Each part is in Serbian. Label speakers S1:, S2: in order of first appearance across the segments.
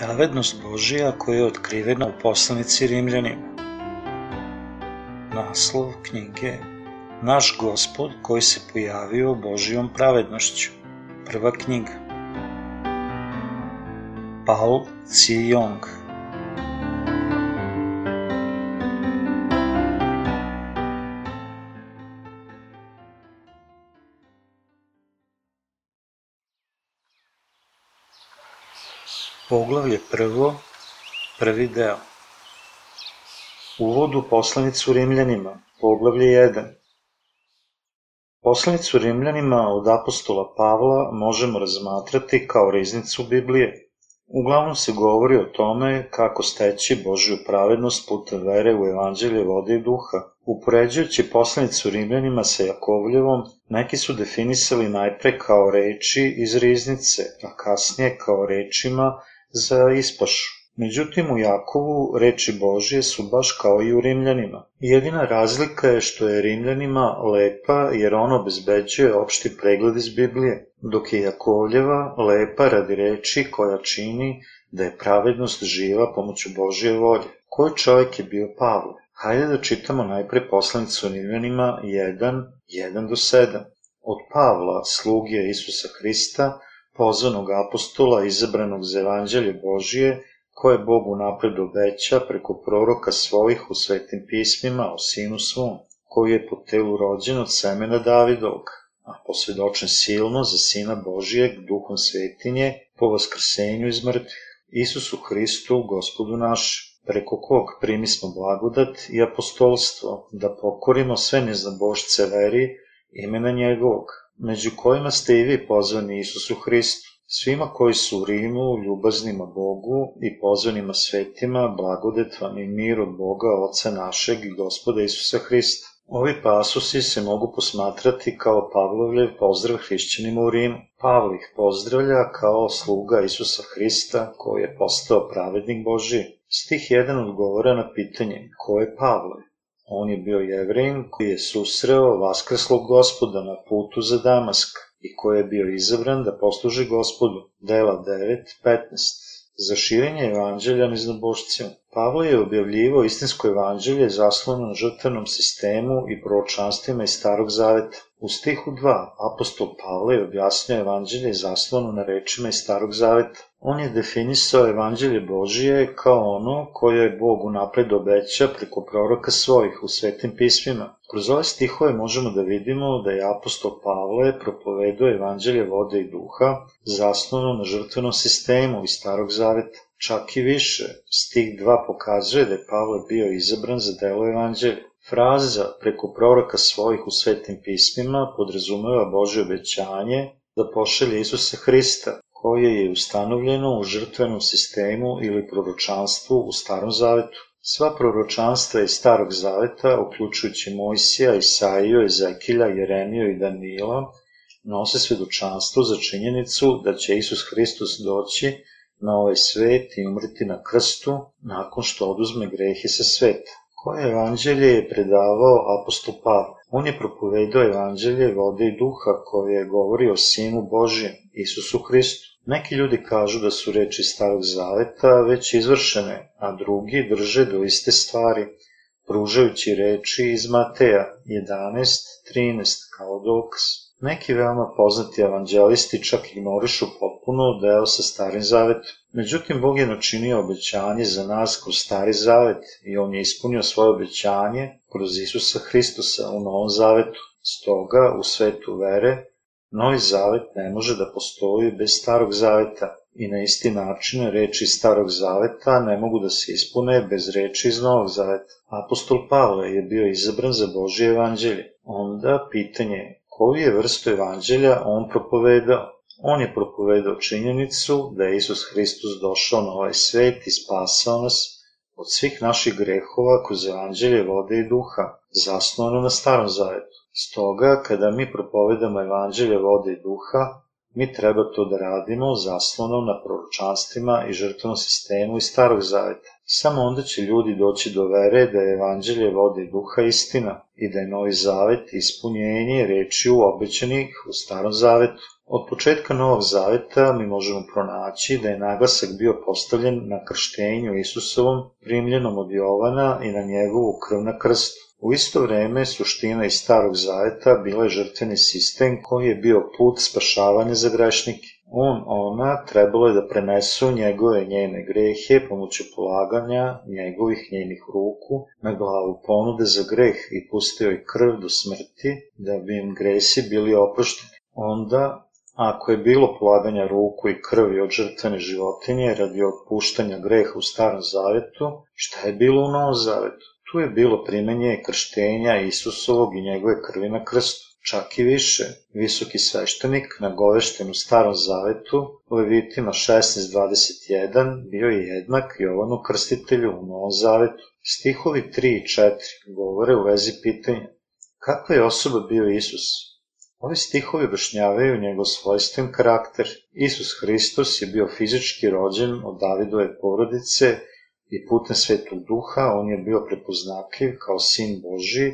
S1: Pravednost Božija koja je otkrivena u poslanici Rimljanima. Naslov knjige Naš gospod koji se pojavio Božijom pravednošću. Prva knjiga. Paul C. Jong Poglavlje prvo, prvi deo. Uvod u poslanicu Rimljanima, poglavlje 1. Poslanicu Rimljanima od apostola Pavla možemo razmatrati kao riznicu Biblije. Uglavnom se govori o tome kako steći Božju pravednost putem vere u evanđelje vode i duha. Upoređujući poslanicu Rimljanima sa Jakovljevom, neki su definisali najpre kao reči iz riznice, a kasnije kao rečima za ispašu. Međutim, u Jakovu reči Božije su baš kao i u Rimljanima. Jedina razlika je što je Rimljanima lepa jer ono obezbeđuje opšti pregled iz Biblije, dok je Jakovljeva lepa radi reči koja čini da je pravednost živa pomoću Božije volje. Koji čovjek je bio Pavle? Hajde da čitamo najpre poslanicu Rimljanima 1, 1 do 7. Od Pavla, slugije Isusa Hrista, pozvanog apostola izabranog za evanđelje Božije, koje Bogu napred obeća preko proroka svojih u svetim pismima o sinu svom, koji je po telu rođen od semena Davidovog, a posvedočen silno za sina Božijeg duhom svetinje po vaskrsenju iz mrtvih, Isusu Hristu, gospodu našem, preko kog primi smo blagodat i apostolstvo, da pokorimo sve neznabošce veri imena njegovog, među kojima ste i vi pozvani Isusu Hristu, svima koji su u Rimu, ljubaznima Bogu i pozvanima svetima, blagodet vam i mir od Boga, Oca našeg i Gospoda Isusa Hrista. Ovi pasusi se mogu posmatrati kao Pavlovljev pozdrav hrišćanima u Rimu. Pavle ih pozdravlja kao sluga Isusa Hrista koji je postao pravednik Božiji. Stih 1 odgovara na pitanje ko je Pavle? On je bio jevrin koji je susreo vaskreslog gospoda na putu za Damask i koji je bio izabran da posluži gospodu. Dela 9.15 Za širenje evanđelja neznabošcima. Pavle je objavljivo istinsko evanđelje zaslano na žrtvenom sistemu i proročanstvima iz Starog Zaveta. U stihu 2 apostol Pavle objasnio evanđelje zaslano na rečima iz Starog Zaveta. On je definisao evanđelje Božije kao ono koje je Bog napred obeća preko proroka svojih u svetim pismima. Kroz ove stihove možemo da vidimo da je apostol Pavle propovedao evanđelje vode i duha zasnovano na žrtvenom sistemu iz Starog Zaveta. Čak i više, stih 2 pokazuje da je Pavle bio izabran za delo evanđelja. Fraza preko proroka svojih u svetim pismima podrazumeva Bože obećanje da pošalje Isusa Hrista, koje je ustanovljeno u žrtvenom sistemu ili proročanstvu u Starom Zavetu. Sva proročanstva iz Starog Zaveta, uključujući Mojsija, Isaiju, Ezekilja, Jeremiju i Danila, nose svedočanstvo za činjenicu da će Isus Hristos doći na ovaj svet i umreti na krstu nakon što oduzme grehe sa sveta. Koje evanđelje je predavao apostol Pavle? On je propovedao evanđelje vode i duha koje govori o Sinu Božijem, Isusu Hristu. Neki ljudi kažu da su reči Starog Zaveta već izvršene, a drugi drže do iste stvari, pružajući reči iz Mateja 11.13 kao dokaz. Neki veoma poznati evanđelisti čak ignorišu potpuno deo sa Starim Zavetom. Međutim, Bog je načinio obećanje za nas kroz Stari Zavet i On je ispunio svoje obećanje kroz Isusa Hristusa u Novom Zavetu. Stoga, u svetu vere, Novi Zavet ne može da postoji bez Starog Zaveta i na isti način reči Starog Zaveta ne mogu da se ispune bez reči iz Novog Zaveta. Apostol Pavle je bio izabran za Božje evanđelje. Onda pitanje je koju je vrstu evanđelja on propovedao. On je propovedao činjenicu da je Isus Hristus došao na ovaj svet i spasao nas od svih naših grehova kroz evanđelje vode i duha, zasnovano na starom zavetu. Stoga, kada mi propovedamo evanđelje vode i duha, Mi treba to da radimo zaslonom na proročanstvima i žrtvenom sistemu iz Starog Zaveta. Samo onda će ljudi doći do vere da je evanđelje vode duha istina i da je Novi Zavet ispunjenje rečiju obećanih u Starom Zavetu. Od početka Novog Zaveta mi možemo pronaći da je naglasak bio postavljen na krštenju Isusovom primljenom od Jovana i na njegovu krv na krstu. U isto vreme, suština iz Starog Zaveta bila je žrtveni sistem koji je bio put spašavanja za grešnike. On, ona, trebalo je da prenesu njegove njene grehe pomoću polaganja njegovih njenih ruku na glavu ponude za greh i pustio i krv do smrti da bi im gresi bili oprošteni. Onda, ako je bilo polaganja ruku i krvi od žrtvene životinje radi otpuštanja greha u Starom Zavetu, šta je bilo u Novom Zavetu? Tu je bilo primenje krštenja Isusovog i njegove krvi na krstu. Čak i više, visoki sveštenik, nagovešten u starom zavetu, u Levitima 16.21, bio je jednak Jovanu krstitelju u novom zavetu. Stihovi 3 i 4 govore u vezi pitanja kakva je osoba bio Isus? Ovi stihovi objašnjavaju njegov svojstven karakter. Isus Hristos je bio fizički rođen od Davidove porodice i putem svetog duha on je bio prepoznatljiv kao sin Boži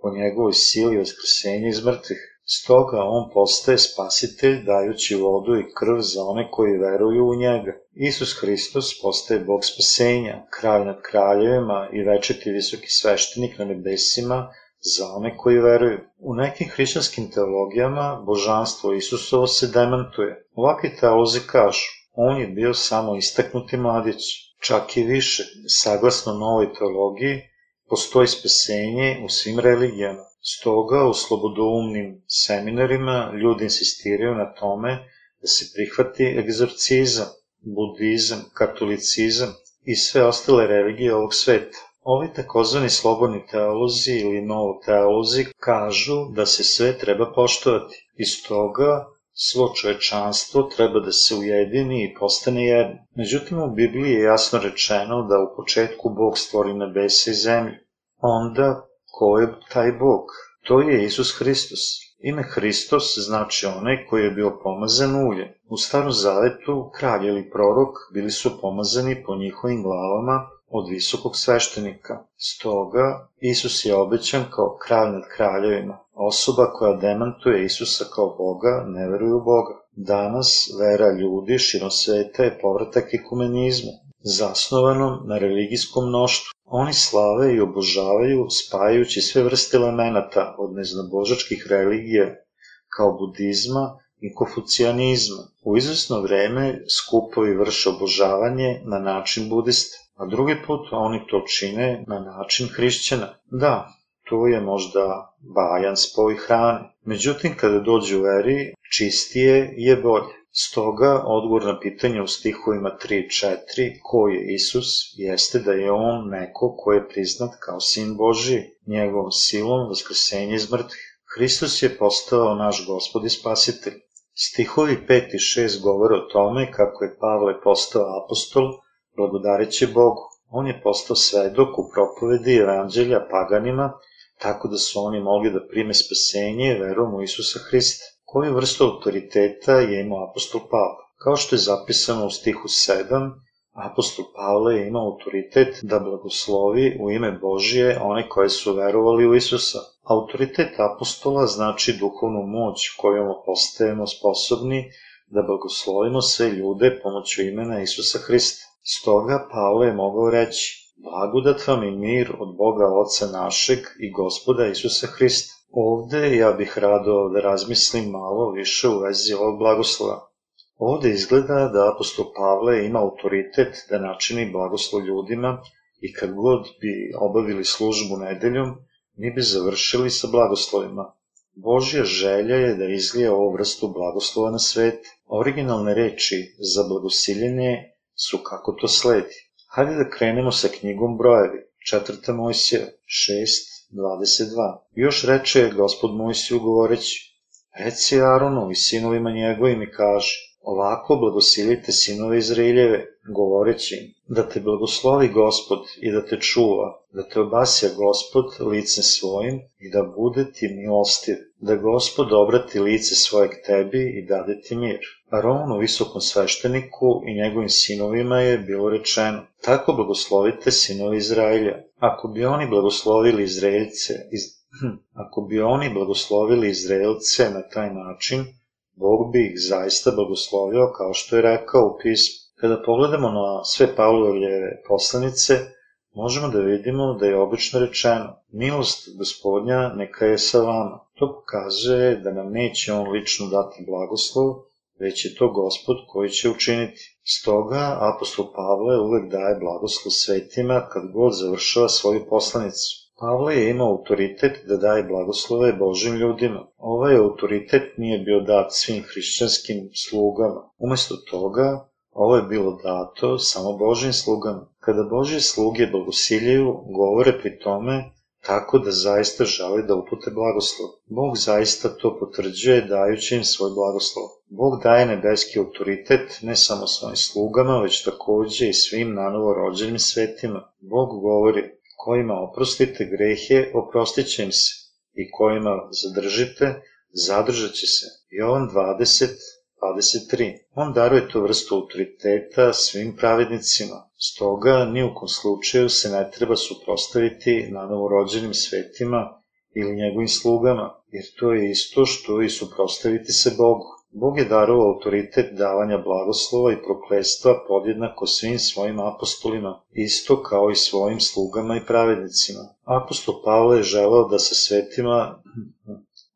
S1: po njegovoj sili oskresenja iz mrtvih. Stoga on postaje spasitelj dajući vodu i krv za one koji veruju u njega. Isus Hristos postaje Bog spasenja, kralj nad kraljevima i večeti visoki sveštenik na nebesima za one koji veruju. U nekim hrišćanskim teologijama božanstvo Isusovo se demantuje. Ovakvi teolozi kažu, on je bio samo istaknuti mladić, Čak i više, saglasno novoj teologiji, postoji spasenje u svim religijama. Stoga u slobodoumnim seminarima ljudi insistiraju na tome da se prihvati egzorcizam, budizam, katolicizam i sve ostale religije ovog sveta. Ovi takozvani slobodni teolozi ili novo teolozi kažu da se sve treba poštovati. Iz toga svo čovečanstvo treba da se ujedini i postane jedno. Međutim, u Bibliji je jasno rečeno da u početku Bog stvori nebesa i zemlju. Onda, ko je taj Bog? To je Isus Hristos. Ime Hristos znači onaj koji je bio pomazan ulje. U starom zavetu kralj ili prorok bili su pomazani po njihovim glavama od visokog sveštenika. Stoga, Isus je obećan kao kralj nad kraljevima. Osoba koja demantuje Isusa kao Boga ne veruje u Boga. Danas vera ljudi širom sveta je povratak ekumenizmu, zasnovanom na religijskom mnoštvu. Oni slave i obožavaju spajajući sve vrste elemenata od neznabožačkih religija kao budizma i kofucijanizma. U izvesno vreme skupovi vrše obožavanje na način budista a drugi put oni to čine na način hrišćana. Da, to je možda bajan spoj hrane. Međutim, kada dođe u veri, čistije je bolje. Stoga, odgovor na pitanje u stihovima 3 i 4, ko je Isus, jeste da je on neko ko je priznat kao sin Boži, njegovom silom vaskrsenja iz mrtvih. Hristos je postao naš gospod i spasitelj. Stihovi 5 i 6 govore o tome kako je Pavle postao apostol, blagodareći Bogu. On je postao svedok u propovedi evanđelja paganima, tako da su oni mogli da prime spasenje verom u Isusa Hrista. Koju vrstu autoriteta je imao apostol Pavle? Kao što je zapisano u stihu 7, apostol Pavle je imao autoritet da blagoslovi u ime Božije one koje su verovali u Isusa. Autoritet apostola znači duhovnu moć kojom postajemo sposobni da blagoslovimo sve ljude pomoću imena Isusa Hrista. Stoga Pavle je mogao reći, blagodat vam i mir od Boga Oca našeg i Gospoda Isusa Hrista. Ovde ja bih rado da razmislim malo više u vezi ovog blagoslova. Ovde izgleda da apostol Pavle ima autoritet da načini blagoslov ljudima i kad god bi obavili službu nedeljom, mi bi završili sa blagoslovima. Božja želja je da izlije ovu vrstu blagoslova na svet. Originalne reči za blagosiljenje su kako to sledi. Hajde da krenemo sa knjigom brojevi. 4. Mojsija 6.22. Još reče gospod Mojsiju govoreći, Reci Aronu i sinovima njegovim i kaže, Ovako blagosilite sinove Izraeljeve, govoreći im, da te blagoslovi gospod i da te čuva, da te obasja gospod licem svojim i da bude ti milostiv, da gospod obrati lice svojeg tebi i dade ti mir. Aronu, visokom svešteniku i njegovim sinovima je bilo rečeno, tako blagoslovite sinovi Izraelja. Ako bi oni blagoslovili Izraelce, iz, hm, ako bi oni blagoslovili Izraelce na taj način, Bog bi ih zaista blagoslovio kao što je rekao u pismu. Kada pogledamo na sve Pavlovljeve poslanice, možemo da vidimo da je obično rečeno milost gospodnja neka je sa vama. To pokazuje da nam neće on lično dati blagoslov, već je to gospod koji će učiniti. Stoga apostol Pavle uvek daje blagoslov svetima kad god završava svoju poslanicu. Pavle je imao autoritet da daje blagoslove Božim ljudima. Ovaj autoritet nije bio dat svim hrišćanskim slugama. Umesto toga, ovo je bilo dato samo Božim slugama. Kada Božje sluge blagosiljaju, govore pri tome tako da zaista žele da upute blagoslov. Bog zaista to potvrđuje dajući im svoj blagoslov. Bog daje nebeski autoritet ne samo svojim slugama, već takođe i svim nanovo rođenim svetima. Bog govori, kojima oprostite grehe, oprostit će im se, i kojima zadržite, zadržat će se. Jovan 20, 23. On daruje tu vrstu autoriteta svim pravednicima, stoga ni u kom slučaju se ne treba suprostaviti na novorođenim svetima ili njegovim slugama, jer to je isto što i suprostaviti se Bogu. Bog je darovao autoritet davanja blagoslova i proklestva podjednako svim svojim apostolima, isto kao i svojim slugama i pravednicima. Apostol Pavle je želeo da se svetima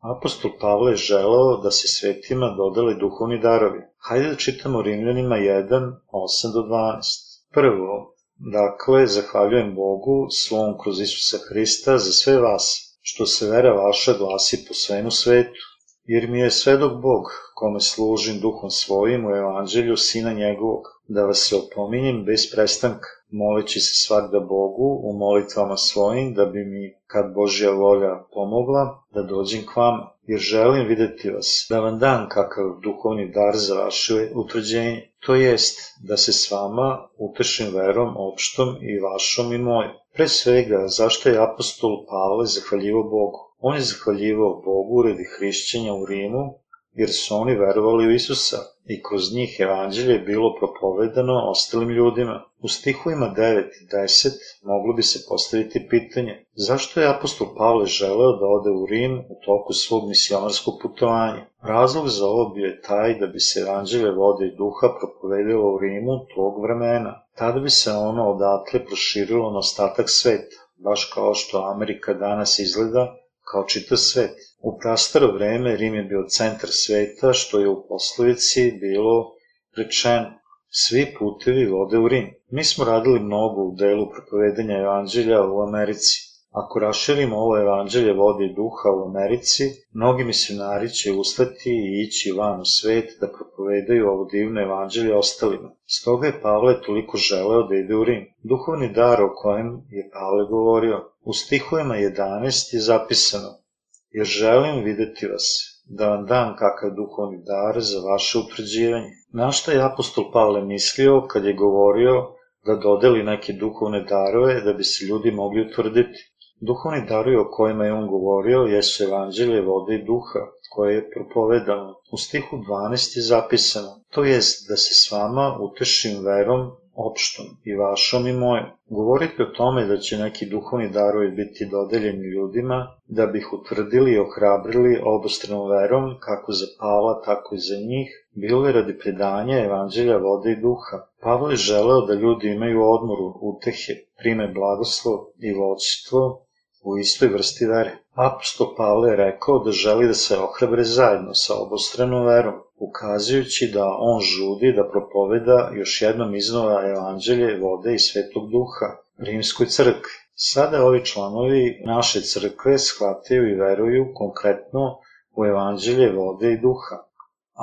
S1: Apostol Pavle je želeo da se svetima dodali duhovni darovi. Hajde da čitamo Rimljanima 1, 8 do 12. Prvo, dakle, zahvaljujem Bogu, svom kroz Isusa Hrista, za sve vas, što se vera vaša glasi po svemu svetu jer mi je svedok Bog, kome služim duhom svojim u evanđelju Sina njegovog, da vas se opominjem bez prestanka, moleći se svakda Bogu u molitvama svojim, da bi mi, kad Božja volja pomogla, da dođem k vama, jer želim videti vas, da vam dam kakav duhovni dar za vaše utvrđenje, to jest da se s vama utešim verom opštom i vašom i mojom. Pre svega, zašto je apostol Pavle zahvaljivo Bogu? On je zahvaljivao Bogu radi hrišćenja u Rimu, jer su oni verovali u Isusa i kroz njih evanđelje je bilo propovedano ostalim ljudima. U stihovima 9 i 10 moglo bi se postaviti pitanje zašto je apostol Pavle želeo da ode u Rim u toku svog misionarskog putovanja. Razlog za ovo bio je taj da bi se evanđelje vode i duha propovedilo u Rimu tog vremena. Tada bi se ono odatle proširilo na ostatak sveta, baš kao što Amerika danas izgleda kao čitav svet. U prastaro vreme Rim je bio centar sveta, što je u poslovici bilo rečeno. Svi putevi vode u Rim. Mi smo radili mnogo u delu propovedanja evanđelja u Americi. Ako raširimo ovo evanđelje vode i duha u Americi, mnogi misionari će ustati i ići van u svet da propovedaju ovo divno evanđelje ostalima. Stoga je Pavle toliko želeo da ide u Rim. Duhovni dar o kojem je Pavle govorio. U stihovima 11 je zapisano Jer želim videti vas, da vam dam kakav duhovni dar za vaše utvrđivanje. Na šta je apostol Pavle mislio kad je govorio da dodeli neke duhovne darove da bi se ljudi mogli utvrditi? Duhovni darovi o kojima je on govorio jesu evanđelje vode i duha, koje je propovedano. U stihu 12 je zapisano, to jest da se s vama utešim verom opštom i vašom i mojom. Govorite o tome da će neki duhovni darovi biti dodeljeni ljudima, da bi ih utvrdili i ohrabrili obostranom verom, kako za Pavla, tako i za njih, bilo je radi predanja evanđelja vode i duha. Pavlo je želeo da ljudi imaju odmoru, utehe, prime blagoslov i voćstvo u istoj vrsti vere. Apostol Pavle je rekao da želi da se ohrabre zajedno sa obostranom verom, ukazujući da on žudi da propoveda još jednom iznova evanđelje vode i svetog duha rimskoj crkvi. Sada ovi članovi naše crkve shvataju i veruju konkretno u evanđelje vode i duha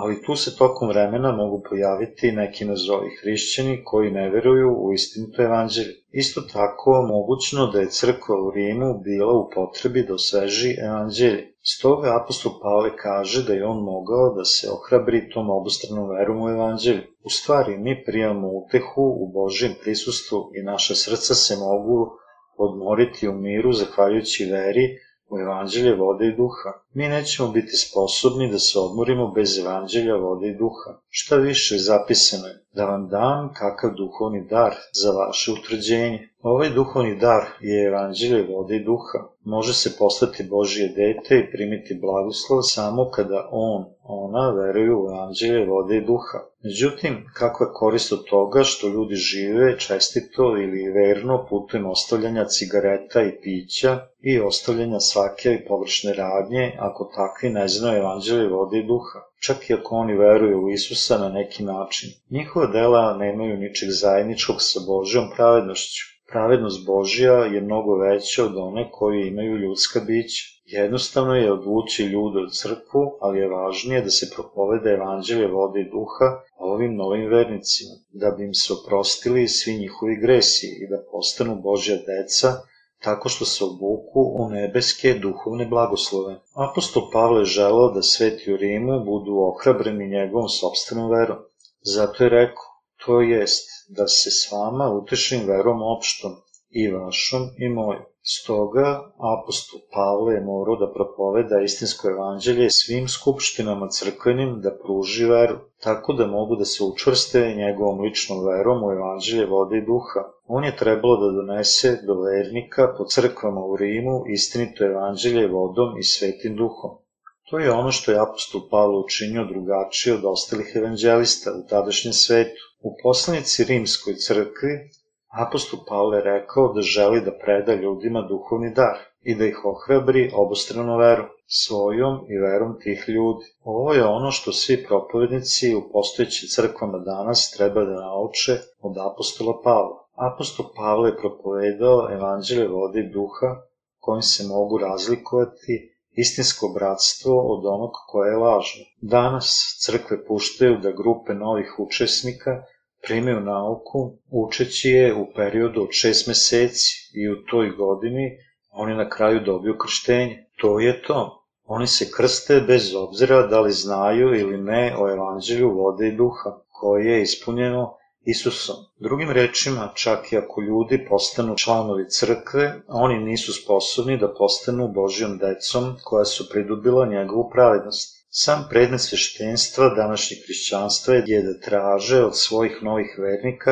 S1: ali tu se tokom vremena mogu pojaviti neki nazovi hrišćani koji ne veruju u istinito evanđelje. Isto tako mogućno da je crkva u Rimu bila u potrebi da osveži evanđelje. Stoga apostol Pavle kaže da je on mogao da se ohrabri tom obostranom verom u evanđelju. U stvari, mi prijamo utehu u Božijem prisustvu i naša srca se mogu odmoriti u miru zahvaljujući veri u evanđelje vode i duha. Mi nećemo biti sposobni da se odmorimo bez evanđelja vode i duha. Šta više zapisano je, da vam dam kakav duhovni dar za vaše utvrđenje. Ovaj duhovni dar je evanđelje vode i duha. Može se postati Božije dete i primiti blagoslov samo kada on, ona veruju u evanđelje vode i duha. Međutim, kakva je korist od toga što ljudi žive čestito ili verno putem ostavljanja cigareta i pića i ostavljanja svake površne radnje ako takvi ne znaju evanđelje vode i duha? čak i ako oni veruju u Isusa na neki način. Njihova dela nemaju ničeg zajedničkog sa Božjom pravednošću. Pravednost Božja je mnogo veća od one koju imaju ljudska bića. Jednostavno je odvući ljude od crkvu, ali je važnije da se propovede evanđelje vode i duha ovim novim vernicima, da bi im se oprostili svi njihovi gresi i da postanu Božja deca tako što se obuku u nebeske duhovne blagoslove. Apostol Pavle želao da sveti u Rimu budu ohrabreni njegovom sobstvenom verom. Zato je rekao, to jest da se s vama utešim verom opštom, i vašom i mojom. Stoga, apostol Pavle je morao da propoveda istinsko evanđelje svim skupštinama crkvenim da pruži veru, tako da mogu da se učvrste njegovom ličnom verom u evanđelje vode i duha. On je trebalo da donese do vernika po crkvama u Rimu istinito evanđelje vodom i svetim duhom. To je ono što je apostol Pavle učinio drugačije od ostalih evanđelista u tadašnjem svetu. U poslanici rimskoj crkvi Apostol Pavle rekao da želi da preda ljudima duhovni dar i da ih ohrabri obostrano veru, svojom i verom tih ljudi. Ovo je ono što svi propovednici u postojećim crkvama danas treba da nauče od apostola Pavla. Apostol Pavle je propovedao evanđelje vode i duha kojim se mogu razlikovati istinsko bratstvo od onog koje je lažno. Danas crkve puštaju da grupe novih učesnika primaju nauku učeći je u periodu od šest meseci i u toj godini oni na kraju dobiju krštenje. To je to. Oni se krste bez obzira da li znaju ili ne o evanđelju vode i duha, koje je ispunjeno Isusom. Drugim rečima, čak i ako ljudi postanu članovi crkve, oni nisu sposobni da postanu Božjom decom koja su pridobila njegovu pravednost. Sam predmet sveštenstva današnjeg hrišćanstva je da traže od svojih novih vernika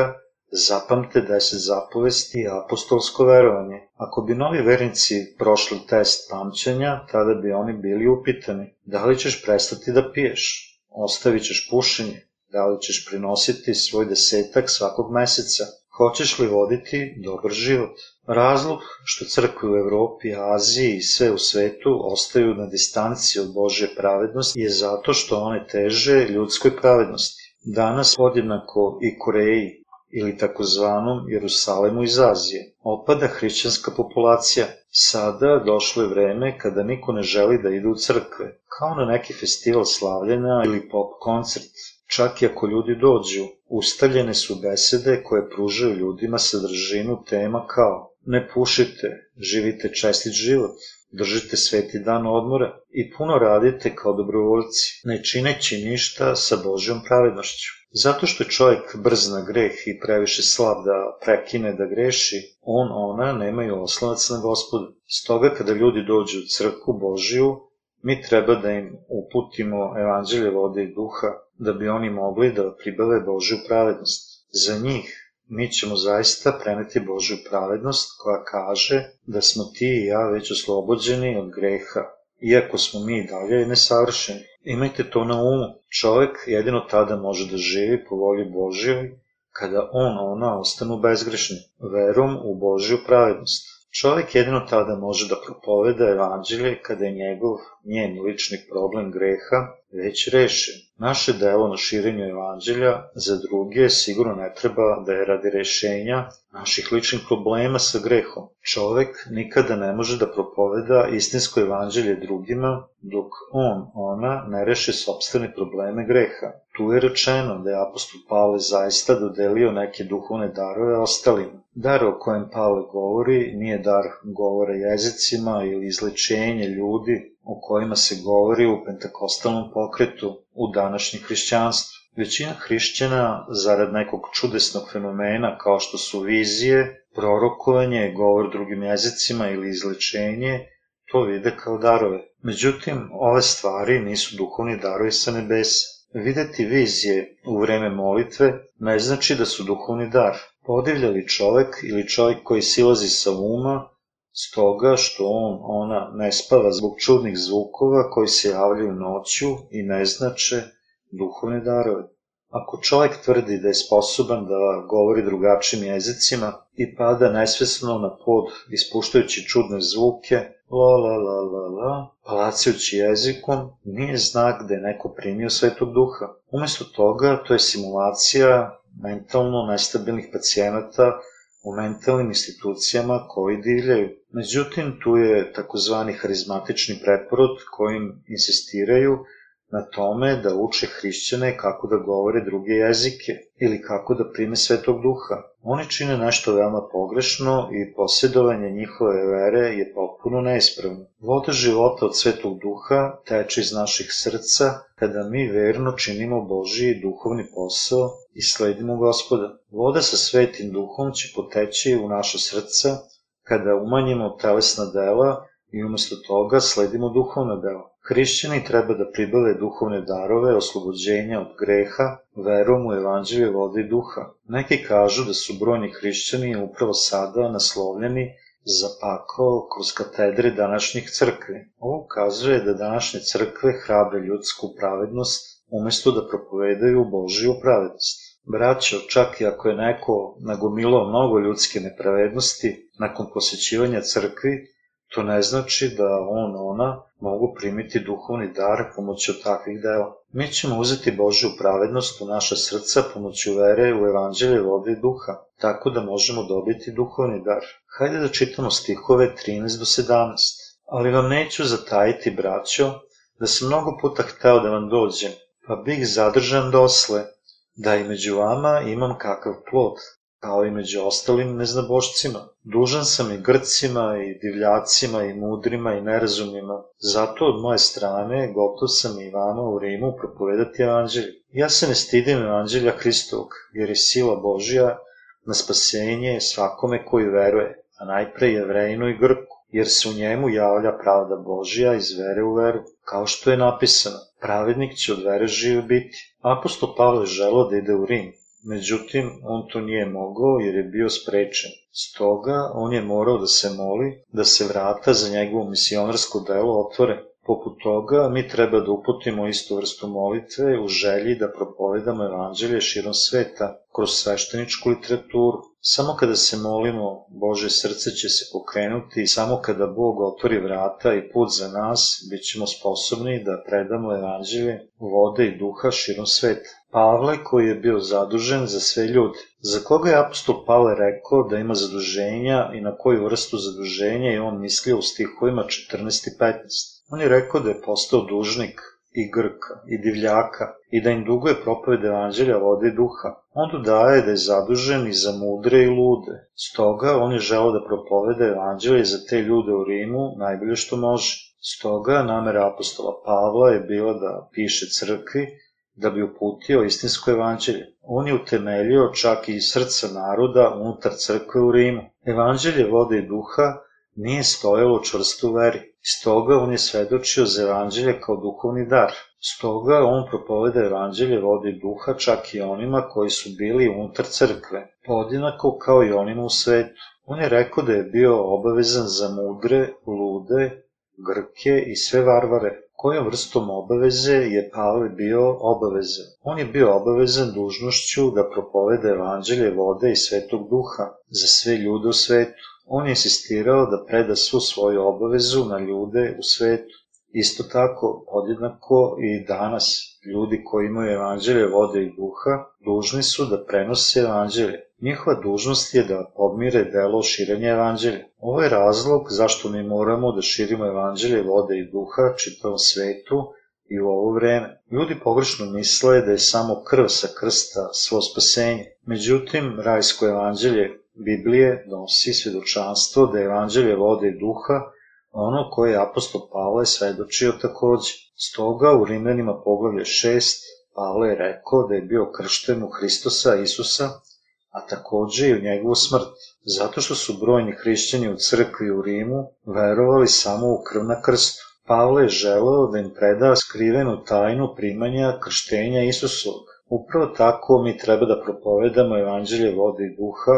S1: da zapamte deset zapovesti i apostolsko verovanje. Ako bi novi vernici prošli test pamćenja, tada bi oni bili upitani da li ćeš prestati da piješ, ostavit ćeš pušenje, da li ćeš prinositi svoj desetak svakog meseca, Hoćeš li voditi dobar život? Razlog što crkve u Evropi, Aziji i sve u svetu ostaju na distanci od Božje pravednosti je zato što one teže ljudskoj pravednosti. Danas podjednako i Koreji ili takozvanom Jerusalemu iz Azije. Opada hrišćanska populacija. Sada došlo je vreme kada niko ne želi da ide u crkve, kao na neki festival slavljena ili pop koncert. Čak i ako ljudi dođu, ustaljene su besede koje pružaju ljudima sadržinu tema kao ne pušite, živite čestit život, držite sveti dan odmora i puno radite kao dobrovoljci, ne čineći ništa sa Božjom pravednošću. Zato što je čovjek brz na greh i previše slab da prekine da greši, on, ona nemaju oslonac na gospodu. Stoga kada ljudi dođu u crkvu Božiju, mi treba da im uputimo evanđelje vode i duha, da bi oni mogli da pribave Božju pravednost. Za njih mi ćemo zaista preneti Božju pravednost koja kaže da smo ti i ja već oslobođeni od greha, iako smo mi dalje nesavršeni. Imajte to na umu. Čovek jedino tada može da živi po volji Božjoj, kada on, ona ostanu bezgrešni, verom u Božju pravednost. Čovek jedino tada može da propoveda evanđelje kada je njegov, njen lični problem greha već rešen. Naše delo na širenju evanđelja za druge sigurno ne treba da je radi rešenja naših ličnih problema sa grehom. Čovek nikada ne može da propoveda istinsko evanđelje drugima dok on, ona, ne reše sobstvene probleme greha. Tu je rečeno da je apostol Pavle zaista dodelio neke duhovne darove ostalima. Dar o kojem Pavle govori nije dar govora jezicima ili izlečenje ljudi, o kojima se govori u pentakostalnom pokretu u današnjem hrišćanstvu. Većina hrišćana, zarad nekog čudesnog fenomena kao što su vizije, prorokovanje, govor drugim jezicima ili izlečenje, to vide kao darove. Međutim, ove stvari nisu duhovni darovi sa nebesa. Videti vizije u vreme molitve ne znači da su duhovni dar. Podivljali čovek ili čovjek koji silazi sa uma, stoga što on, ona ne spava zbog čudnih zvukova koji se javljaju noću i ne znače duhovne darove. Ako čovjek tvrdi da je sposoban da govori drugačijim jezicima i pada nesvesno na pod ispuštajući čudne zvuke, la la la la la, palacijući jezikom, nije znak da je neko primio svetog duha. Umesto toga, to je simulacija mentalno nestabilnih pacijenata u mentalnim institucijama koji divljaju. Međutim, tu je takozvani harizmatični preporod kojim insistiraju na tome da uče hrišćane kako da govore druge jezike ili kako da prime svetog duha. Oni čine nešto veoma pogrešno i posjedovanje njihove vere je potpuno neispravno. Voda života od svetog duha teče iz naših srca kada mi verno činimo Božiji duhovni posao i sledimo gospoda. Voda sa svetim duhom će poteći u naše srca kada umanjimo telesna dela i umesto toga sledimo duhovna dela. Hrišćani treba da pribave duhovne darove, oslobođenja od greha, verom u evanđelje vode i duha. Neki kažu da su brojni hrišćani upravo sada naslovljeni za pakao kroz katedre današnjih crkve. Ovo ukazuje da današnje crkve hrabre ljudsku pravednost umesto da propovedaju Božiju pravednost. Braćo, čak i ako je neko nagomilao mnogo ljudske nepravednosti nakon posjećivanja crkvi, To ne znači da on, ona mogu primiti duhovni dar pomoću takvih dela. Mi ćemo uzeti Božju pravednost u naša srca pomoću vere u evanđelje vode i duha, tako da možemo dobiti duhovni dar. Hajde da čitamo stihove 13 do 17. Ali vam neću zatajiti, braćo, da sam mnogo puta hteo da vam dođem, pa bih zadržan dosle, da i među vama imam kakav plod, kao i među ostalim neznabošcima. Dužan sam i Grcima, i divljacima, i mudrima, i nerazumnima. Zato od moje strane gotov sam i vama u Rimu propovedati evanđelje. Ja se ne stidim evanđelja Hristovog, jer je sila Božja na spasenje svakome koji veruje, a najpre jevrejinu i Grku, jer se u njemu javlja pravda Božja iz vere u veru, kao što je napisano, pravednik će od vere žive biti. Apostol Pavle želo da ide u Rim, Međutim, on to nije mogao jer je bio sprečen. Stoga, on je morao da se moli da se vrata za njegovo misionarsko delo otvore. Poput toga, mi treba da uputimo istu vrstu molitve u želji da propovedamo evanđelje širom sveta kroz svešteničku literaturu. Samo kada se molimo, Bože srce će se pokrenuti i samo kada Bog otvori vrata i put za nas, bit ćemo sposobni da predamo evanđelje vode i duha širom sveta. Pavle koji je bio zadužen za sve ljude. Za koga je apostol Pavle rekao da ima zaduženja i na koju vrstu zaduženja je on mislio u stihovima 14 i 15. On je rekao da je postao dužnik i Grka i divljaka i da im duguje propoved evanđelja vode i duha. On dodaje da je zadužen i za mudre i lude. Stoga on je želao da propovede evanđelje za te ljude u Rimu najbolje što može. Stoga namera apostola Pavla je bila da piše crkvi da bi uputio istinsko evanđelje. On je utemeljio čak i srca naroda unutar crkve u Rimu. Evanđelje vode i duha nije stojalo čvrsto u veri. Stoga on je svedočio za evanđelje kao duhovni dar. Stoga on propoveda evanđelje vode duha čak i onima koji su bili unutar crkve, podjednako kao i onima u svetu. On je rekao da je bio obavezan za mudre, lude, Grke i sve varvare, kojom vrstom obaveze je Pavle bio obavezan. On je bio obavezan dužnošću da propovede evanđelje vode i svetog duha za sve ljude u svetu. On je insistirao da preda svu svoju obavezu na ljude u svetu. Isto tako, podjednako i danas, ljudi koji imaju evanđelje vode i duha, dužni su da prenose evanđelje. Njihova dužnost je da podmire delo širenja evanđelja. Ovo je razlog zašto mi moramo da širimo evanđelje vode i duha čitavom svetu i u ovo vreme. Ljudi pogrešno misle da je samo krv sa krsta svo spasenje. Međutim, rajsko evanđelje Biblije donosi svedočanstvo da je evanđelje vode i duha ono koje je apostol Pavle svedočio takođe. Stoga u Rimljanima poglavlje 6 Pavle je rekao da je bio kršten u Hristosa Isusa, a takođe i u njegovu smrt, zato što su brojni hrišćani u crkvi u Rimu verovali samo u krv na krstu. Pavle je želeo da im preda skrivenu tajnu primanja krštenja Isusovog. Upravo tako mi treba da propovedamo evanđelje vode i duha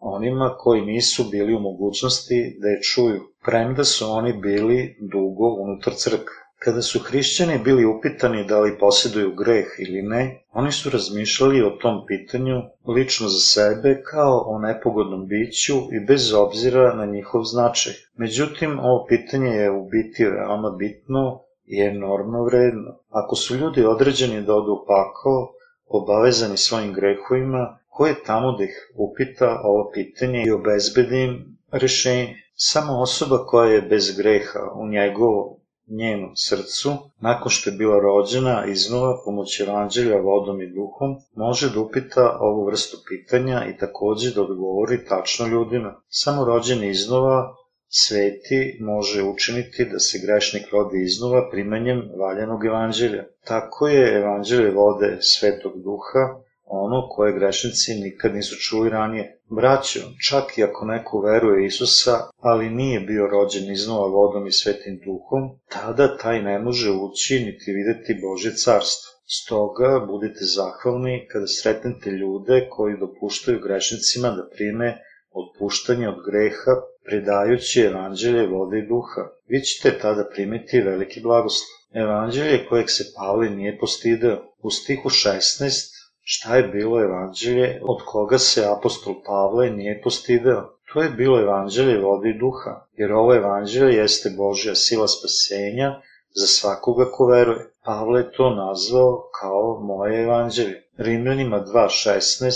S1: onima koji nisu bili u mogućnosti da je čuju, premda su oni bili dugo unutar crkve. Kada su hrišćani bili upitani da li posjeduju greh ili ne, oni su razmišljali o tom pitanju lično za sebe kao o nepogodnom biću i bez obzira na njihov značaj. Međutim, ovo pitanje je u biti veoma bitno i enormno vredno. Ako su ljudi određeni da odu u pakao, obavezani svojim grehovima, ko je tamo da ih upita ovo pitanje i obezbedi im rešenje? Samo osoba koja je bez greha u njegovom njenom srcu, nakon što je bila rođena iznova pomoć evanđelja vodom i duhom, može da upita ovu vrstu pitanja i takođe da odgovori tačno ljudima. Samo rođeni iznova sveti može učiniti da se grešnik rodi iznova primanjem valjanog evanđelja. Tako je evanđelje vode svetog duha ono koje grešnici nikad nisu čuli ranije. Braćo, čak i ako neko veruje Isusa, ali nije bio rođen iznova vodom i svetim duhom, tada taj ne može ući niti videti Božje carstvo. Stoga budite zahvalni kada sretnete ljude koji dopuštaju grešnicima da prime otpuštanje od greha predajući evanđelje vode i duha. Vi ćete tada primiti veliki blagoslov. Evanđelje kojeg se Pavle nije postideo. U stihu 16 šta je bilo evanđelje od koga se apostol Pavle nije postideo. To je bilo evanđelje vode i duha, jer ovo evanđelje jeste Božja sila spasenja za svakoga ko veruje. Pavle je to nazvao kao moje evanđelje. Rimljanima 2.16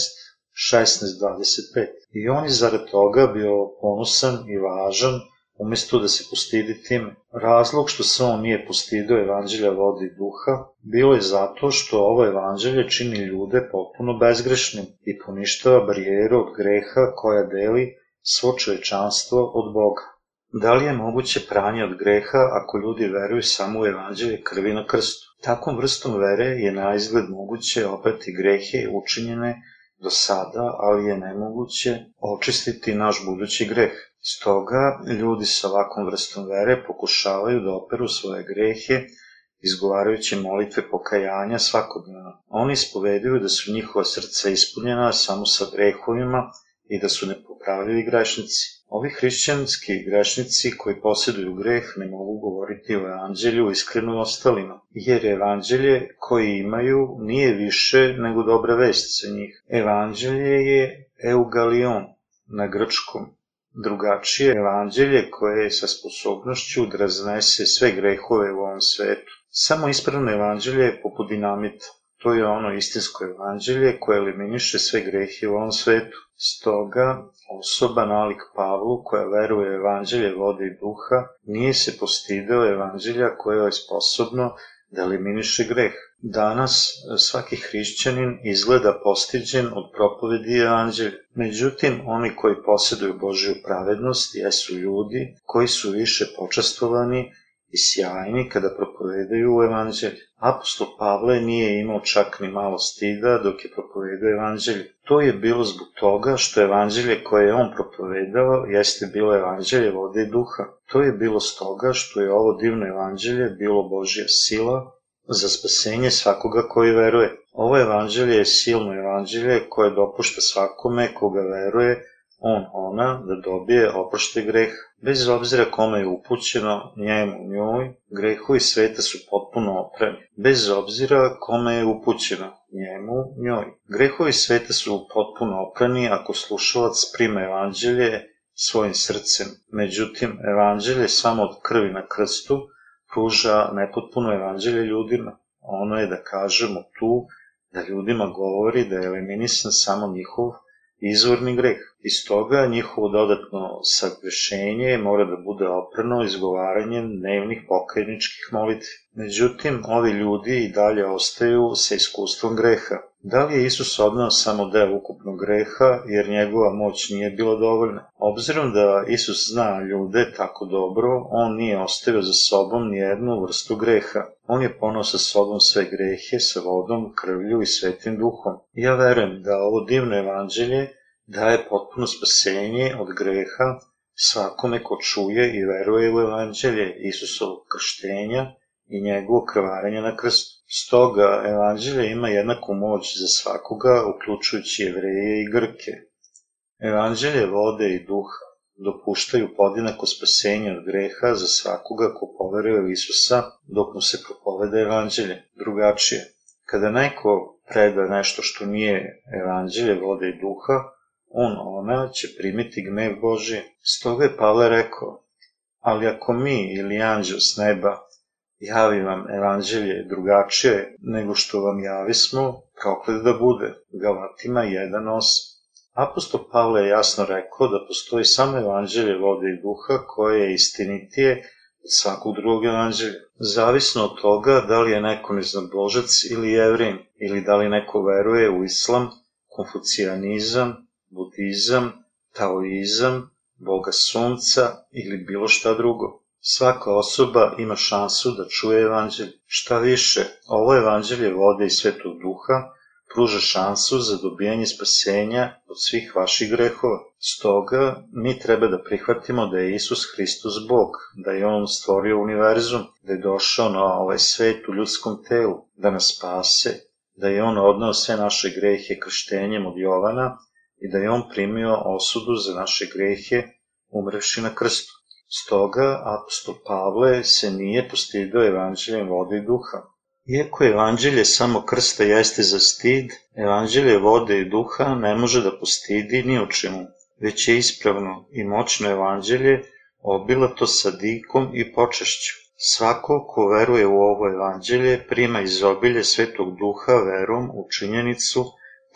S1: 16.25. I on je zarad toga bio ponosan i važan umesto da se postidi time. Razlog što se on nije postidio evanđelja vode i duha, bilo je zato što ovo evanđelje čini ljude potpuno bezgrešnim i poništava barijeru od greha koja deli svo čovečanstvo od Boga. Da li je moguće pranje od greha ako ljudi veruju samo u evanđelje krvi na krstu? Takvom vrstom vere je na izgled moguće oprati grehe učinjene do sada, ali je nemoguće očistiti naš budući greh. Stoga, ljudi sa ovakvom vrstom vere pokušavaju da operu svoje grehe, izgovarajući molitve pokajanja svakodnevno. Oni ispoveduju da su njihova srca ispunjena samo sa grehovima i da su nepopravljivi grešnici. Ovi hrišćanski grešnici koji posjeduju greh ne mogu govoriti o evanđelju iskreno ostalima, jer evanđelje koje imaju nije više nego dobra vest za njih. Evanđelje je eugalion na grčkom, drugačije evanđelje koje je sa sposobnošću da raznese sve grehove u ovom svetu. Samo ispravno evanđelje je poput dinamita. To je ono istinsko evanđelje koje eliminiše sve grehe u ovom svetu. Stoga, osoba nalik Pavlu koja veruje evanđelje vode i duha nije se postideo evanđelja koje je sposobno da eliminiše greh. Danas svaki hrišćanin izgleda postiđen od propovedi evanđelja. Međutim, oni koji posjeduju Božju pravednost jesu ljudi koji su više počastovani i sjajni kada propovedaju evanđelje. Apostol Pavle nije imao čak ni malo stida dok je propovedao evanđelje. To je bilo zbog toga što evanđelje koje je on propovedao jeste bilo evanđelje vode i duha. To je bilo stoga što je ovo divno evanđelje bilo Božja sila za spasenje svakoga koji veruje. Ovo evanđelje je silno evanđelje koje dopušta svakome koga veruje on, ona, da dobije oprošte greh, bez obzira kome je upućeno, njemu, njoj, grehovi sveta su potpuno opremi. Bez obzira kome je upućeno, njemu, njoj. Grehovi sveta su potpuno oprani ako slušalac prima evanđelje svojim srcem. Međutim, evanđelje samo od krvi na krstu pruža nepotpuno evanđelje ljudima. Ono je, da kažemo, tu da ljudima govori da je eliminisan samo njihov izvorni greh. Iz toga njihovo dodatno sagrešenje mora da bude oprano izgovaranjem dnevnih pokajničkih molitvi. Međutim, ovi ljudi i dalje ostaju sa iskustvom greha. Da li je Isus odnao samo deo ukupnog greha, jer njegova moć nije bila dovoljna? Obzirom da Isus zna ljude tako dobro, on nije ostavio za sobom ni jednu vrstu greha. On je ponao sa sobom sve grehe sa vodom, krvlju i svetim duhom. Ja verujem da ovo divno evanđelje daje potpuno spasenje od greha svakome ko čuje i veruje u evanđelje Isusovog krštenja i njegovo krvarenje na krstu. Stoga, evanđelje ima jednaku moć za svakoga, uključujući jevreje i grke. Evanđelje vode i duha dopuštaju podinako spasenje od greha za svakoga ko poveruje u Isusa dok mu se propovede evanđelje. Drugačije, kada neko preda nešto što nije evanđelje vode i duha, on, ona će primiti gnev Boži. Stoga je Pavle rekao, ali ako mi ili anđel s neba javi vam evanđelje drugačije nego što vam javismo, proklet da bude. Galatima 1.8 Apostol Pavle je jasno rekao da postoji samo evanđelje vode i duha koje je istinitije od svakog drugog evanđelja. Zavisno od toga da li je neko neznabožac ili jevrin, ili da li neko veruje u islam, konfucijanizam, budizam, taoizam, boga sunca ili bilo šta drugo. Svaka osoba ima šansu da čuje evanđelje. Šta više, ovo evanđelje vode i svetog duha pruža šansu za dobijanje spasenja od svih vaših grehova. Stoga, mi treba da prihvatimo da je Isus Hristos Bog, da je On stvorio univerzum, da je došao na ovaj svet u ljudskom telu, da nas spase, da je On odnao sve naše grehe krštenjem od Jovana i da je On primio osudu za naše grehe umrevši na krstu. Stoga, apostol Pavle se nije postidio evanđeljem vode i duha. Iako evanđelje samo krsta jeste za stid, evanđelje vode i duha ne može da postidi ni o čemu, već je ispravno i moćno evanđelje obilato sa dikom i počešću. Svako ko veruje u ovo evanđelje prima izobilje svetog duha verom u činjenicu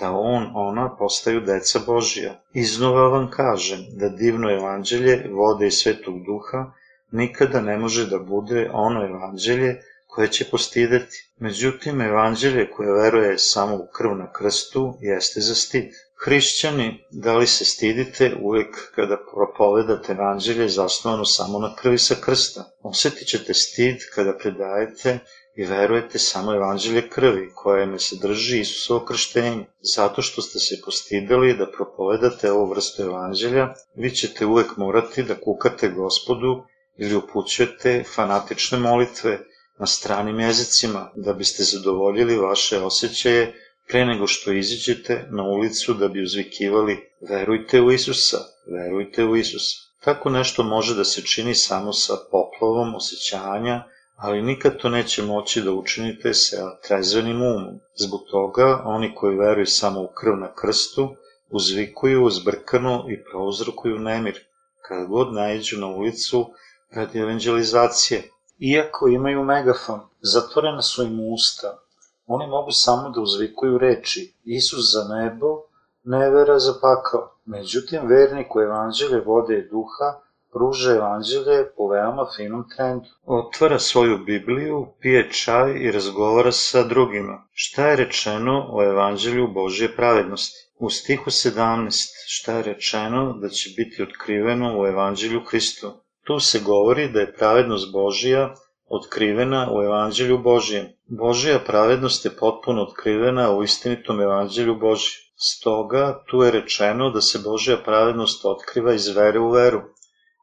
S1: da on, ona postaju deca Božija. Iznova vam kažem da divno evanđelje vode i svetog duha nikada ne može da bude ono evanđelje koje će postideti. Međutim, evanđelje koje veruje samo u krv na krstu jeste za stid. Hrišćani, da li se stidite uvek kada propovedate evanđelje zasnovano samo na krvi sa krsta? Osetit ćete stid kada predajete i verujete samo evanđelje krvi, koje ne sadrži Isusovo krštenje. Zato što ste se postidali da propovedate ovu vrstu evanđelja, vi ćete uvek morati da kukate gospodu ili upućujete fanatične molitve na stranim jezicima, da biste zadovoljili vaše osjećaje pre nego što iziđete na ulicu da bi uzvikivali verujte u Isusa, verujte u Isusa. Tako nešto može da se čini samo sa poplavom osjećanja, ali nikad to neće moći da učinite sa trezvenim umom. Zbog toga, oni koji veruju samo u krv na krstu, uzvikuju zbrkano i prouzrokuju nemir, kada god najđu na ulicu radi evangelizacije. Iako imaju megafon, zatvorena su im usta, oni mogu samo da uzvikuju reči Isus za nebo, nevera za pakao. Međutim, vernik u evanđelje vode i duha pruža evanđelje po veoma finom trendu. Otvara svoju Bibliju, pije čaj i razgovara sa drugima. Šta je rečeno o evanđelju Božje pravednosti? U stihu 17 šta je rečeno da će biti otkriveno u evanđelju Hristu? Tu se govori da je pravednost Božija otkrivena u evanđelju Božijem. Božija pravednost je potpuno otkrivena u istinitom evanđelju Božijem. Stoga, tu je rečeno da se Božja pravednost otkriva iz vere u veru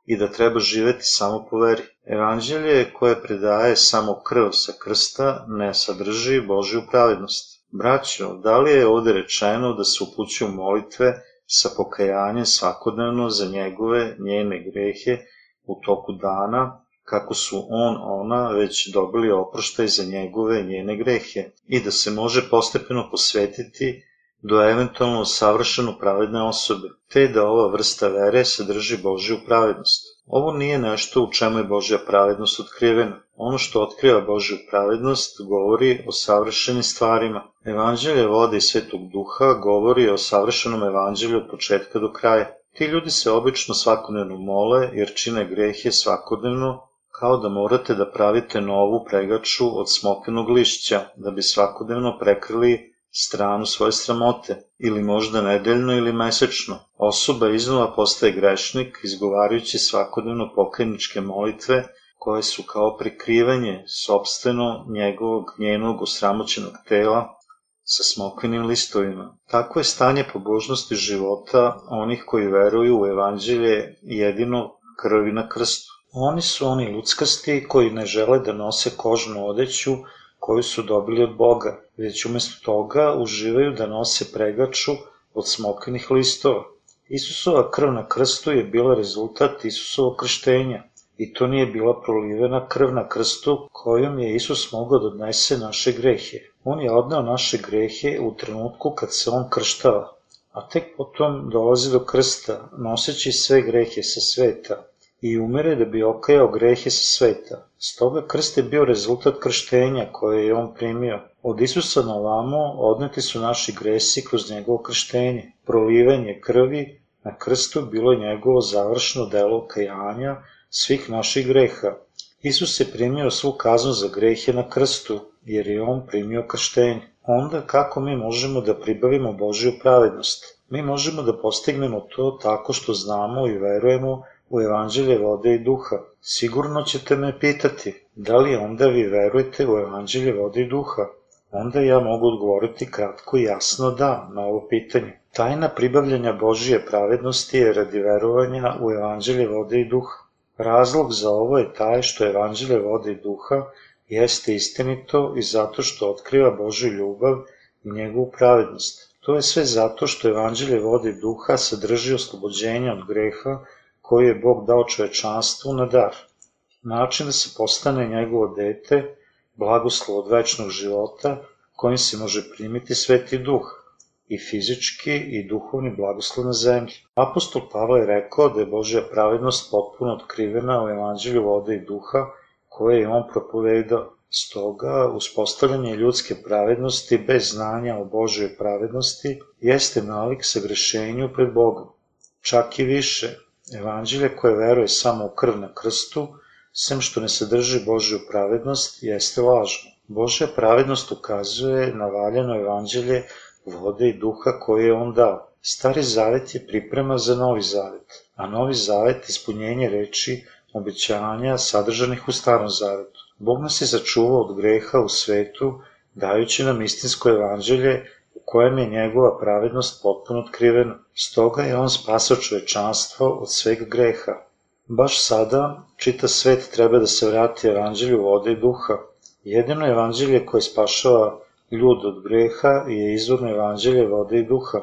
S1: i da treba živeti samo po veri. Evanđelje koje predaje samo krv sa krsta ne sadrži Božju pravednost. Braćo, da li je ovde rečeno da se upućuju molitve sa pokajanjem svakodnevno za njegove, njene grehe u toku dana, kako su on, ona već dobili oproštaj za njegove, njene grehe i da se može postepeno posvetiti do eventualno savršeno pravedne osobe, te da ova vrsta vere sadrži Božju pravednost. Ovo nije nešto u čemu je Božja pravednost otkrivena. Ono što otkriva Božju pravednost govori o savršenim stvarima. Evanđelje vode i svetog duha govori o savršenom evanđelju od početka do kraja. Ti ljudi se obično svakodnevno mole jer čine grehe svakodnevno kao da morate da pravite novu pregaču od smokenog lišća da bi svakodnevno prekrili stranu svoje sramote, ili možda nedeljno ili mesečno. Osoba iznova postaje grešnik, izgovarajući svakodnevno pokajničke molitve, koje su kao prikrivanje sobstveno njegovog njenog osramoćenog tela sa smokvinim listovima. Tako je stanje pobožnosti života onih koji veruju u evanđelje jedino krvi na krstu. Oni su oni luckasti koji ne žele da nose kožnu odeću koju su dobili od Boga, već umesto toga uživaju da nose pregaču od smokvinih listova. Isusova krv na krstu je bila rezultat Isusovog krštenja i to nije bila prolivena krv na krstu kojom je Isus mogao da odnese naše grehe. On je odneo naše grehe u trenutku kad se on krštava, a tek potom dolazi do krsta, noseći sve grehe sa sveta, i umere da bi okajao grehe sa sveta. Stoga krst je bio rezultat krštenja koje je on primio. Od Isusa na vamo odneti su naši gresi kroz njegovo krštenje. Prolivanje krvi na krstu bilo je njegovo završno delo kajanja svih naših greha. Isus je primio svu kaznu za grehe na krstu, jer je on primio krštenje. Onda kako mi možemo da pribavimo Božju pravednost? Mi možemo da postignemo to tako što znamo i verujemo u evanđelje vode i duha. Sigurno ćete me pitati, da li onda vi verujete u evanđelje vode i duha? Onda ja mogu odgovoriti kratko i jasno da na ovo pitanje. Tajna pribavljanja Božije pravednosti je radi verovanja u evanđelje vode i duha. Razlog za ovo je taj što evanđelje vode i duha jeste istinito i zato što otkriva Božju ljubav i njegovu pravednost. To je sve zato što evanđelje vode i duha sadrži oslobođenje od greha koji je Bog dao čovečanstvu na dar. Način da se postane njegovo dete, blagoslov od večnog života, kojim se može primiti sveti duh, i fizički i duhovni blagoslov na zemlji. Apostol Pavle je rekao da je Božja pravednost potpuno otkrivena u evanđelju vode i duha koje je on propovedao. Stoga, uspostavljanje ljudske pravednosti bez znanja o Božoj pravednosti jeste nalik sagrešenju pred Bogom. Čak i više, Evanđelje koje veruje samo u krv na krstu, sem što ne sadrži Božju pravednost, jeste lažno. Božja pravednost ukazuje na valjano evanđelje vode i duha koje je on dao. Stari zavet je priprema za novi zavet, a novi zavet ispunjenje reči obećanja sadržanih u starom zavetu. Bog nas je začuvao od greha u svetu, dajući nam istinsko evanđelje kojem je njegova pravednost potpuno otkrivena. Stoga je on spasao čovečanstvo od sveg greha. Baš sada, čita svet treba da se vrati evanđelju vode i duha. Jedino evanđelje koje spašava ljud od greha je izvorno evanđelje vode i duha.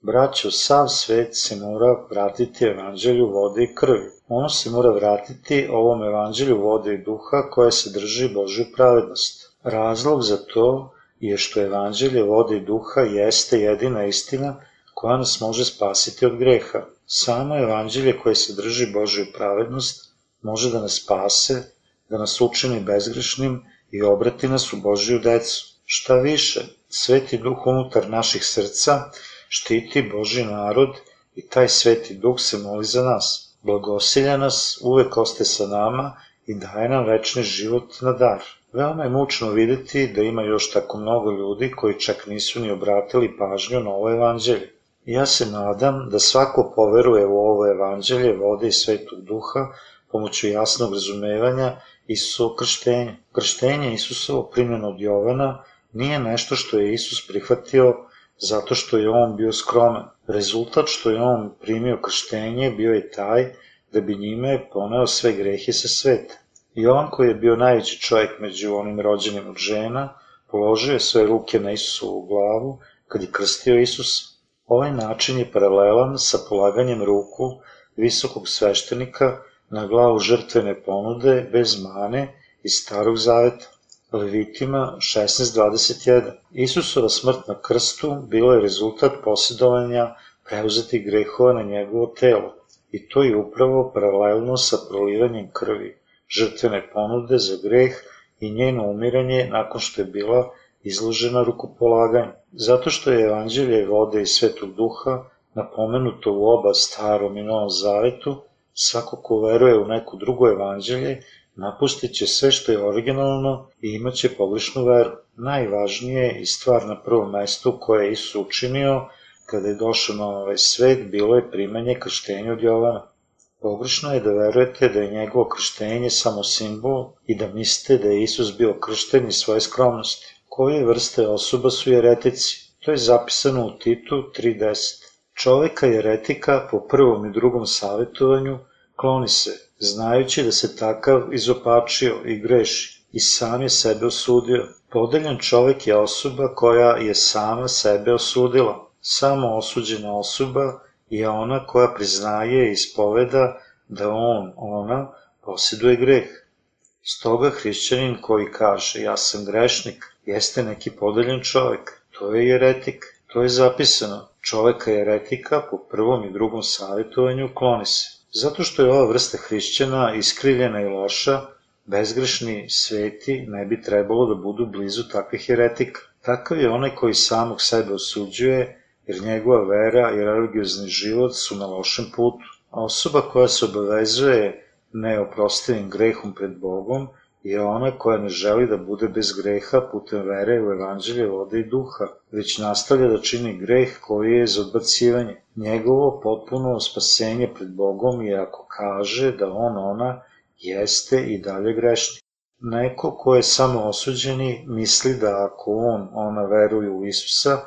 S1: Braćo, sav svet se mora vratiti evanđelju vode i krvi. Ono se mora vratiti ovom evanđelju vode i duha koje se drži Božju pravednost. Razlog za to je što evanđelje vode i duha jeste jedina istina koja nas može spasiti od greha. Samo evanđelje koje se drži Božju pravednost može da nas spase, da nas učini bezgrešnim i obrati nas u Božju decu. Šta više, sveti duh unutar naših srca štiti Božji narod i taj sveti duh se moli za nas. Blagosilja nas, uvek oste sa nama i daje nam večni život na dar. Veoma je mučno videti da ima još tako mnogo ljudi koji čak nisu ni obratili pažnju na ovo evanđelje. Ja se nadam da svako poveruje u ovo evanđelje vode i svetog duha pomoću jasnog razumevanja Isusovo krštenja. Krštenje Isusovo primjeno od Jovana nije nešto što je Isus prihvatio zato što je on bio skroman. Rezultat što je on primio krštenje bio je taj da bi njime poneo sve grehe sa sveta. Jovan koji je bio najveći čovjek među onim rođenim od žena, položio je svoje ruke na Isusovu glavu kad je krstio Isus. Ovaj način je paralelan sa polaganjem ruku visokog sveštenika na glavu žrtvene ponude bez mane iz starog zaveta. Levitima 16.21. Isusova smrt na krstu bila je rezultat posjedovanja preuzetih grehova na njegovo telo i to je upravo paralelno sa prolivanjem krvi, žrtvene ponude za greh i njeno umiranje nakon što je bila izložena rukopolaganju. Zato što je evanđelje vode i svetog duha napomenuto u oba starom i novom zavetu, svako ko veruje u neko drugo evanđelje, napustit će sve što je originalno i imaće pogrešnu veru. Najvažnije i stvar na prvom mestu koje je Isus učinio kada je došao na ovaj svet bilo je primanje krštenja od Jovana. Pogrešno je da verujete da je njegovo krštenje samo simbol i da mislite da je Isus bio kršten iz svoje skromnosti. Koje vrste osoba su jeretici? To je zapisano u Titu 3.10. Čoveka jeretika po prvom i drugom savjetovanju kloni se, znajući da se takav izopačio i greši i sam je sebe osudio. Podeljan čovek je osoba koja je sama sebe osudila. Samo osuđena osoba je ona koja priznaje i ispoveda da on, ona, posjeduje greh. Stoga hrišćanin koji kaže ja sam grešnik, jeste neki podeljen čovek. To je jeretik. To je zapisano. Čoveka jeretika po prvom i drugom savjetovanju kloni se. Zato što je ova vrsta hrišćana iskrivljena i loša, bezgrešni sveti ne bi trebalo da budu blizu takvih jeretika. Takav je onaj koji samog sebe osuđuje, jer njegova vera i religiozni život su na lošem putu. A osoba koja se obavezuje neoprostivim grehom pred Bogom je ona koja ne želi da bude bez greha putem vere u evanđelje vode i duha, već nastavlja da čini greh koji je za odbacivanje. Njegovo potpuno spasenje pred Bogom je ako kaže da on, ona, jeste i dalje grešni. Neko ko je samo osuđeni misli da ako on, ona veruje u Isusa,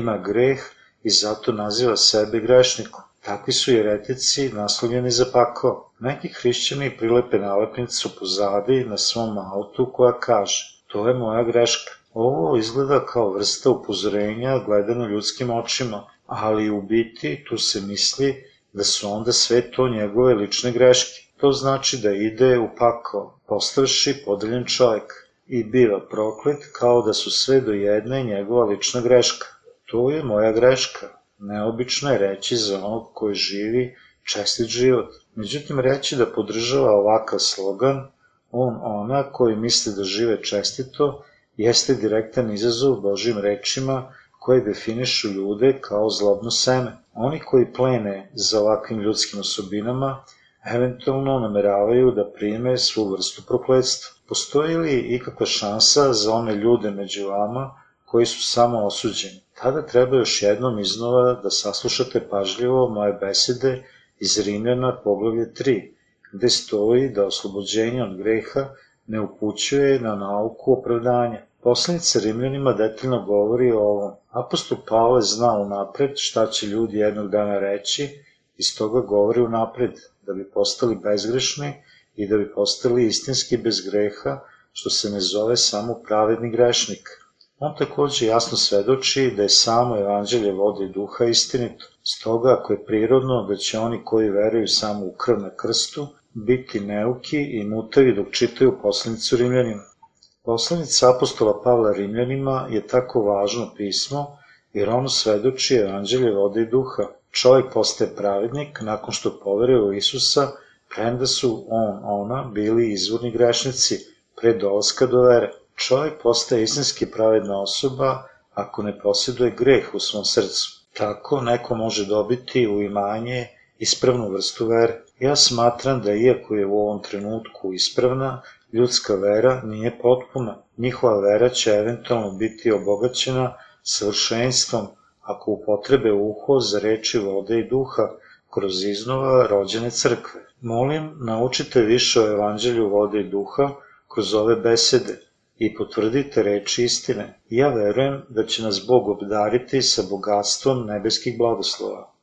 S1: ima greh i zato naziva sebe grešnikom. Takvi su jeretici naslovljeni za pakao. Neki hrišćani prilepe nalepnicu pozadi na svom autu koja kaže to je moja greška. Ovo izgleda kao vrsta upozorenja gledano ljudskim očima, ali u biti tu se misli da su onda sve to njegove lične greške. To znači da ide u pakao, postavši podeljen čovjek i biva proklet kao da su sve do jedne njegova lična greška. To je moja greška, Neobično je reći za onog koji živi čestit život. Međutim, reći da podržava ovakav slogan, on, ona koji misli da žive čestito, jeste direktan izazov Božim rečima koje definišu ljude kao zlobno seme. Oni koji plene za ovakvim ljudskim osobinama, eventualno nameravaju da prime svu vrstu prokledstva. Postoji li ikakva šansa za one ljude među vama koji su samo osuđeni? Tada treba još jednom iznova da saslušate pažljivo moje besede iz Rimljana poglavlje 3, gde stoji da oslobođenje od greha ne upućuje na nauku opravdanja. Poslanica Rimljanima detaljno govori o ovom. Apostol Pavle zna unapred šta će ljudi jednog dana reći i stoga govori unapred da bi postali bezgrešni i da bi postali istinski bez greha, što se ne zove samo pravedni grešnik. On takođe jasno svedoči da je samo evanđelje vode i duha istinito. Stoga, ako je prirodno da će oni koji veruju samo u krv na krstu, biti neuki i mutavi dok čitaju poslanicu Rimljanima. Poslanica apostola Pavla Rimljanima je tako važno pismo, jer ono svedoči evanđelje vode i duha. Čovjek postaje pravednik nakon što poveruje u Isusa, premda su on, ona, bili izvorni grešnici, pre dolaska do vere. Čovjek postaje istinski pravedna osoba ako ne posjeduje greh u svom srcu. Tako neko može dobiti u imanje ispravnu vrstu vere. Ja smatram da iako je u ovom trenutku ispravna, ljudska vera nije potpuna. Njihova vera će eventualno biti obogaćena savršenstvom ako upotrebe uho za reči vode i duha kroz iznova rođene crkve. Molim, naučite više o evanđelju vode i duha kroz ove besede, i potvrdite reči istine. Ja verujem da će nas Bog obdariti sa bogatstvom nebeskih blagoslova.